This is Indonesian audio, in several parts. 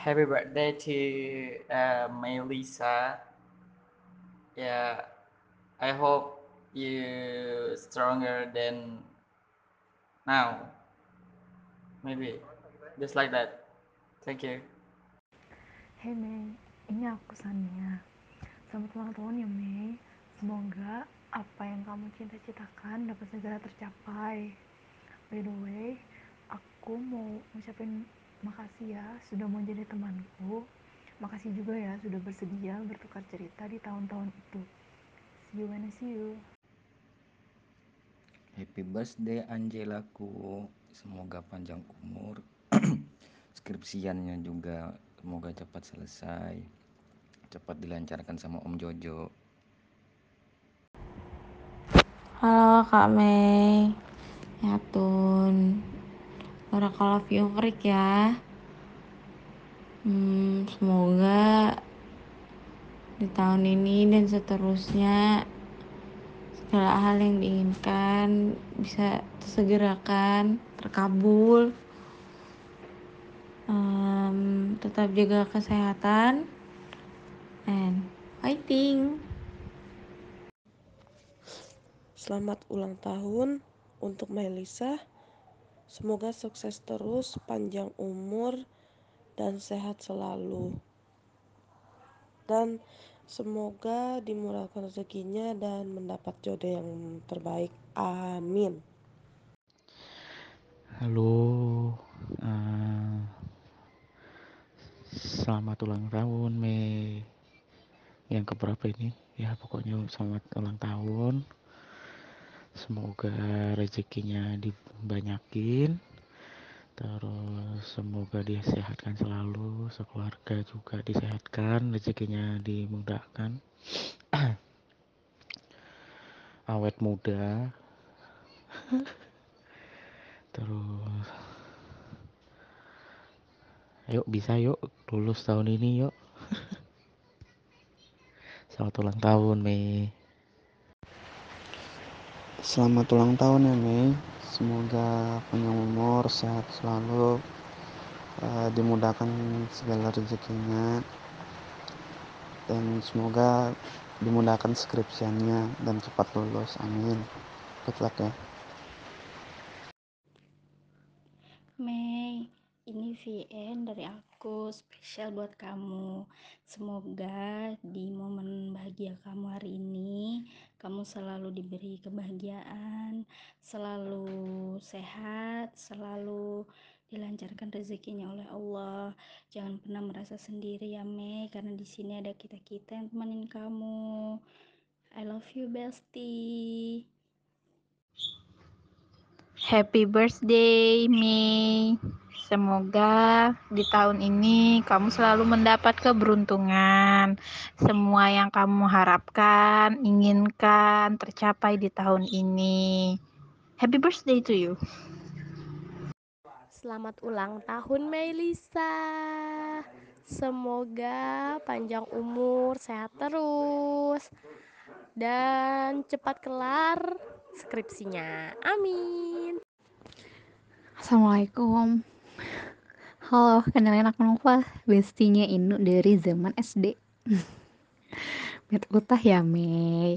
happy birthday to uh, Melissa. Yeah, I hope you stronger than now. Maybe just like that. Thank you. Hey Mei, ini aku Sania. Selamat ulang tahun ya Mei. Semoga apa yang kamu cita-citakan dapat segera tercapai. By the way, aku mau ngucapin makasih ya sudah mau jadi temanku. Makasih juga ya sudah bersedia bertukar cerita di tahun-tahun itu. See you when I see you. Happy birthday Angelaku. Semoga panjang umur. Skripsiannya juga semoga cepat selesai. Cepat dilancarkan sama Om Jojo. Halo Kak Mei Ya Tun Barakallah fiukrik ya. Hmm, Semoga Di tahun ini dan seterusnya Segala hal yang diinginkan Bisa tersegerakan Terkabul. Um, Tetap jaga kesehatan And fighting. Selamat ulang tahun untuk Melisa. Semoga sukses terus, panjang umur, dan sehat selalu. Dan semoga dimurahkan rezekinya dan mendapat jodoh yang terbaik. Amin. Halo, uh, selamat ulang tahun Mei. Yang keberapa ini? Ya pokoknya selamat ulang tahun semoga rezekinya dibanyakin. Terus semoga disehatkan selalu sekeluarga juga disehatkan rezekinya dimudahkan. Awet muda. Terus ayo bisa yuk lulus tahun ini yuk. Selamat ulang tahun Mei Selamat ulang tahun ya Mei. Semoga panjang umur, sehat selalu, uh, dimudahkan segala rezekinya, dan semoga dimudahkan skripsiannya dan cepat lulus. Amin. Good luck ya. Mei, ini VN dari aku spesial buat kamu. Semoga di momen bahagia kamu hari ini kamu selalu diberi kebahagiaan, selalu sehat, selalu dilancarkan rezekinya oleh Allah. Jangan pernah merasa sendiri ya Mei, karena di sini ada kita-kita yang temenin kamu. I love you bestie. Happy birthday Mei. Semoga di tahun ini kamu selalu mendapat keberuntungan. Semua yang kamu harapkan, inginkan tercapai di tahun ini. Happy birthday to you. Selamat ulang tahun Melisa. Semoga panjang umur, sehat terus. Dan cepat kelar skripsinya. Amin. Assalamualaikum. Halo, kenalin aku Nova, bestinya Inu dari zaman SD. Met utah ya, Mei.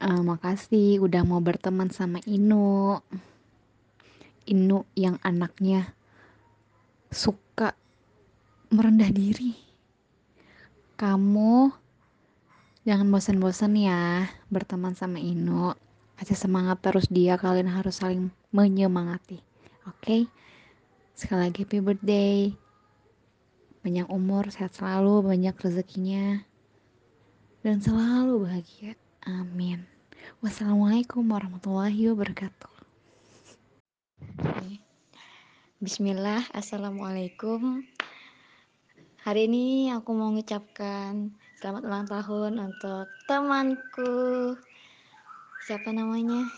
Uh, makasih udah mau berteman sama Inu. Inu yang anaknya suka merendah diri. Kamu jangan bosan-bosan ya berteman sama Inu. Kasih semangat terus dia, kalian harus saling menyemangati. Oke? Okay? Sekali lagi happy birthday. Banyak umur, sehat selalu, banyak rezekinya. Dan selalu bahagia. Amin. Wassalamualaikum warahmatullahi wabarakatuh. Bismillah, Assalamualaikum. Hari ini aku mau mengucapkan selamat ulang tahun untuk temanku. Siapa namanya?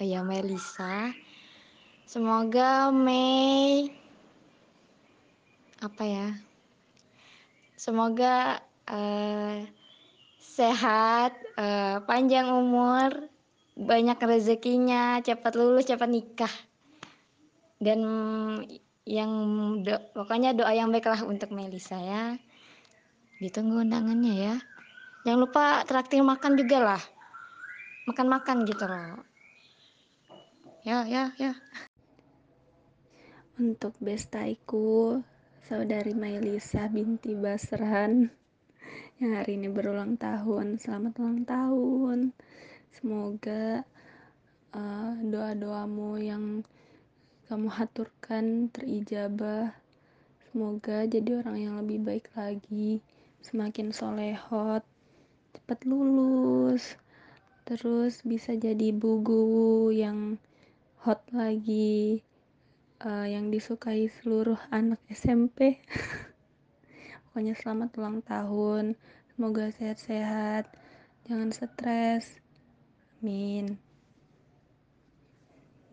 Oh ya, Melisa. Semoga Mei apa ya? Semoga uh, sehat, uh, panjang umur, banyak rezekinya, cepat lulus, cepat nikah. Dan yang do, pokoknya doa yang baiklah untuk Melisa ya. Ditunggu undangannya ya. Jangan lupa traktir makan juga lah. Makan-makan gitu loh. Ya, ya, ya. Untuk bestaiku, saudari Mailisa binti Basran yang hari ini berulang tahun. Selamat ulang tahun. Semoga uh, doa-doamu yang kamu haturkan terijabah. Semoga jadi orang yang lebih baik lagi, semakin solehot, cepat lulus, terus bisa jadi bugu yang hot lagi, uh, yang disukai seluruh anak SMP. Pokoknya selamat ulang tahun. Semoga sehat-sehat. Jangan stres. Amin.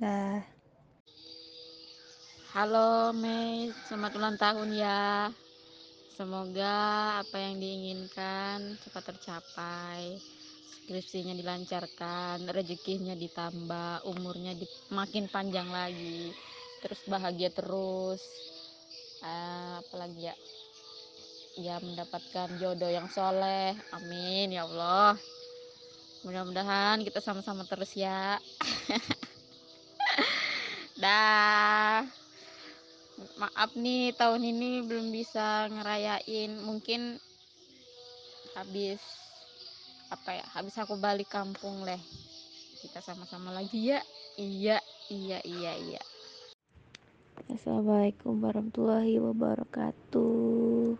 Dah. Halo Mei, selamat ulang tahun ya. Semoga apa yang diinginkan cepat tercapai. Skripsinya dilancarkan, rezekinya ditambah, umurnya di, makin panjang lagi terus bahagia terus. Uh, apalagi ya? Ya mendapatkan jodoh yang soleh. Amin ya Allah. Mudah-mudahan kita sama-sama terus ya. Dah. Maaf nih tahun ini belum bisa ngerayain. Mungkin habis apa ya habis aku balik kampung leh. Kita sama-sama lagi ya. Iya iya iya iya. Assalamualaikum warahmatullahi wabarakatuh.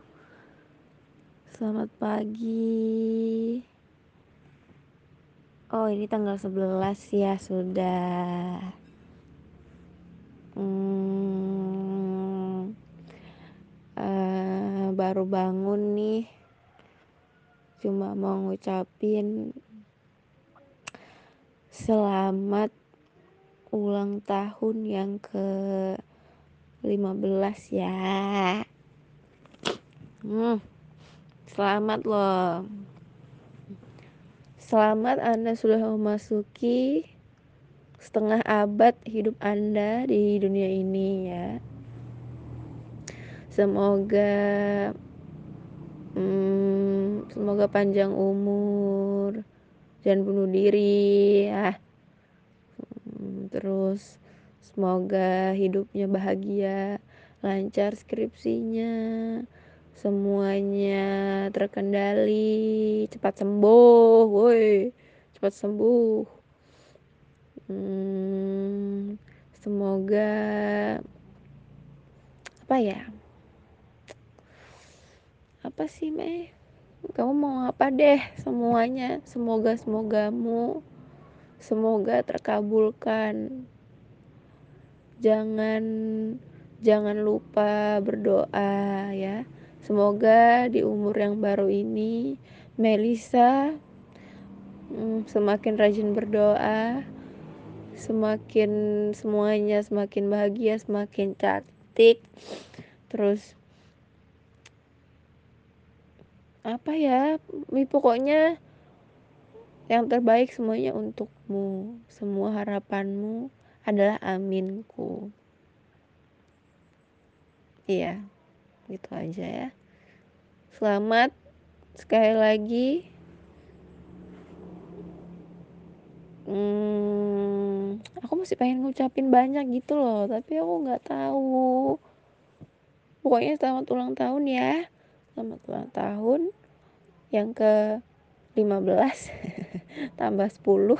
Selamat pagi. Oh ini tanggal 11 ya sudah. Hmm, uh, Baru bangun nih Cuma mau ngucapin Selamat ulang tahun yang ke 15 ya. Hmm, selamat loh. Selamat anda sudah memasuki setengah abad hidup anda di dunia ini ya. Semoga hmm, semoga panjang umur dan bunuh diri ya hmm, terus Semoga hidupnya bahagia, lancar skripsinya, semuanya terkendali, cepat sembuh, woi, cepat sembuh. Hmm, semoga apa ya? Apa sih, Mei? Kamu mau apa deh semuanya? Semoga semogamu semoga terkabulkan jangan jangan lupa berdoa ya. Semoga di umur yang baru ini Melisa hmm, semakin rajin berdoa, semakin semuanya semakin bahagia, semakin cantik. Terus apa ya? Pokoknya yang terbaik semuanya untukmu. Semua harapanmu adalah aminku. Iya, gitu aja ya. Selamat sekali lagi. Hmm, aku masih pengen ngucapin banyak gitu loh, tapi aku nggak tahu. Pokoknya selamat ulang tahun ya. Selamat ulang tahun yang ke 15 tambah 10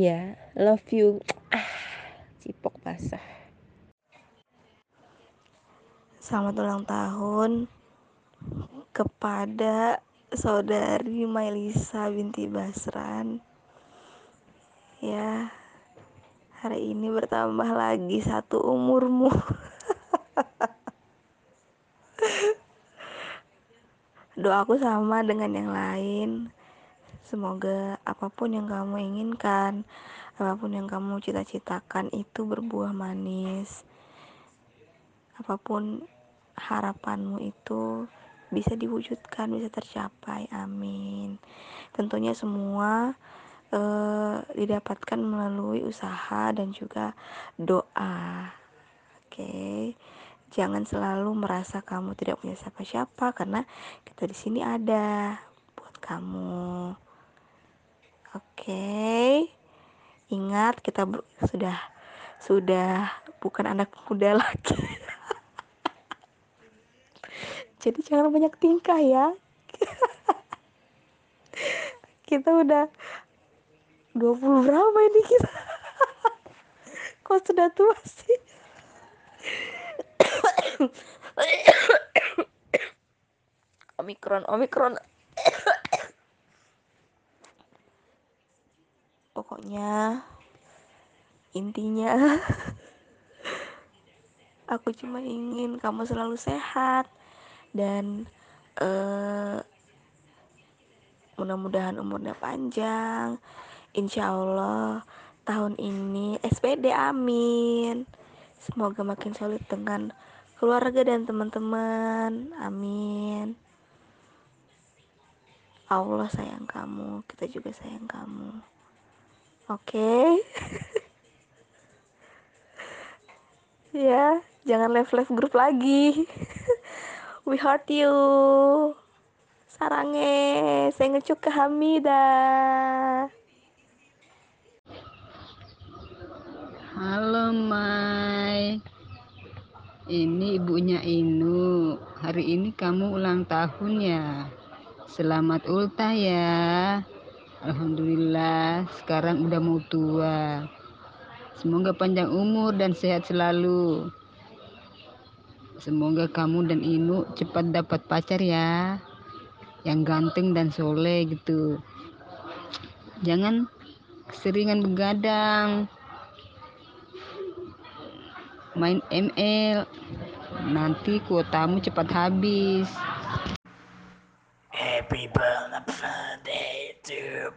Iya, love you. Ah, cipok basah. Selamat ulang tahun kepada saudari Mailisa binti Basran. Ya, hari ini bertambah lagi satu umurmu. Doaku sama dengan yang lain Semoga apa pun yang kamu inginkan, apa pun yang kamu cita-citakan itu berbuah manis. Apa pun harapanmu itu bisa diwujudkan, bisa tercapai. Amin. Tentunya semua uh, didapatkan melalui usaha dan juga doa. Oke. Okay? Jangan selalu merasa kamu tidak punya siapa-siapa karena kita di sini ada buat kamu. Oke. Okay? Ingat kita sudah sudah bukan anak muda lagi. Jadi jangan banyak tingkah ya. kita udah 20 berapa ini kita? Kok sudah tua sih? Omikron, Omikron. Pokoknya intinya aku cuma ingin kamu selalu sehat dan uh, mudah-mudahan umurnya panjang. Insya Allah tahun ini SPD amin. Semoga makin solid dengan keluarga dan teman-teman. Amin. Allah sayang kamu, kita juga sayang kamu. Oke. Okay? ya, jangan live-live grup lagi. We heart you. Sarange, saya ngecuk ke Hamida. Halo Mai Ini ibunya Inu. Hari ini kamu ulang tahun ya. Selamat ultah ya. Alhamdulillah Sekarang udah mau tua. Semoga panjang umur dan sehat selalu. Semoga kamu dan Inu cepat dapat pacar ya. Yang ganteng dan soleh gitu. Jangan keseringan begadang main ML nanti kuotamu cepat habis. Happy birthday to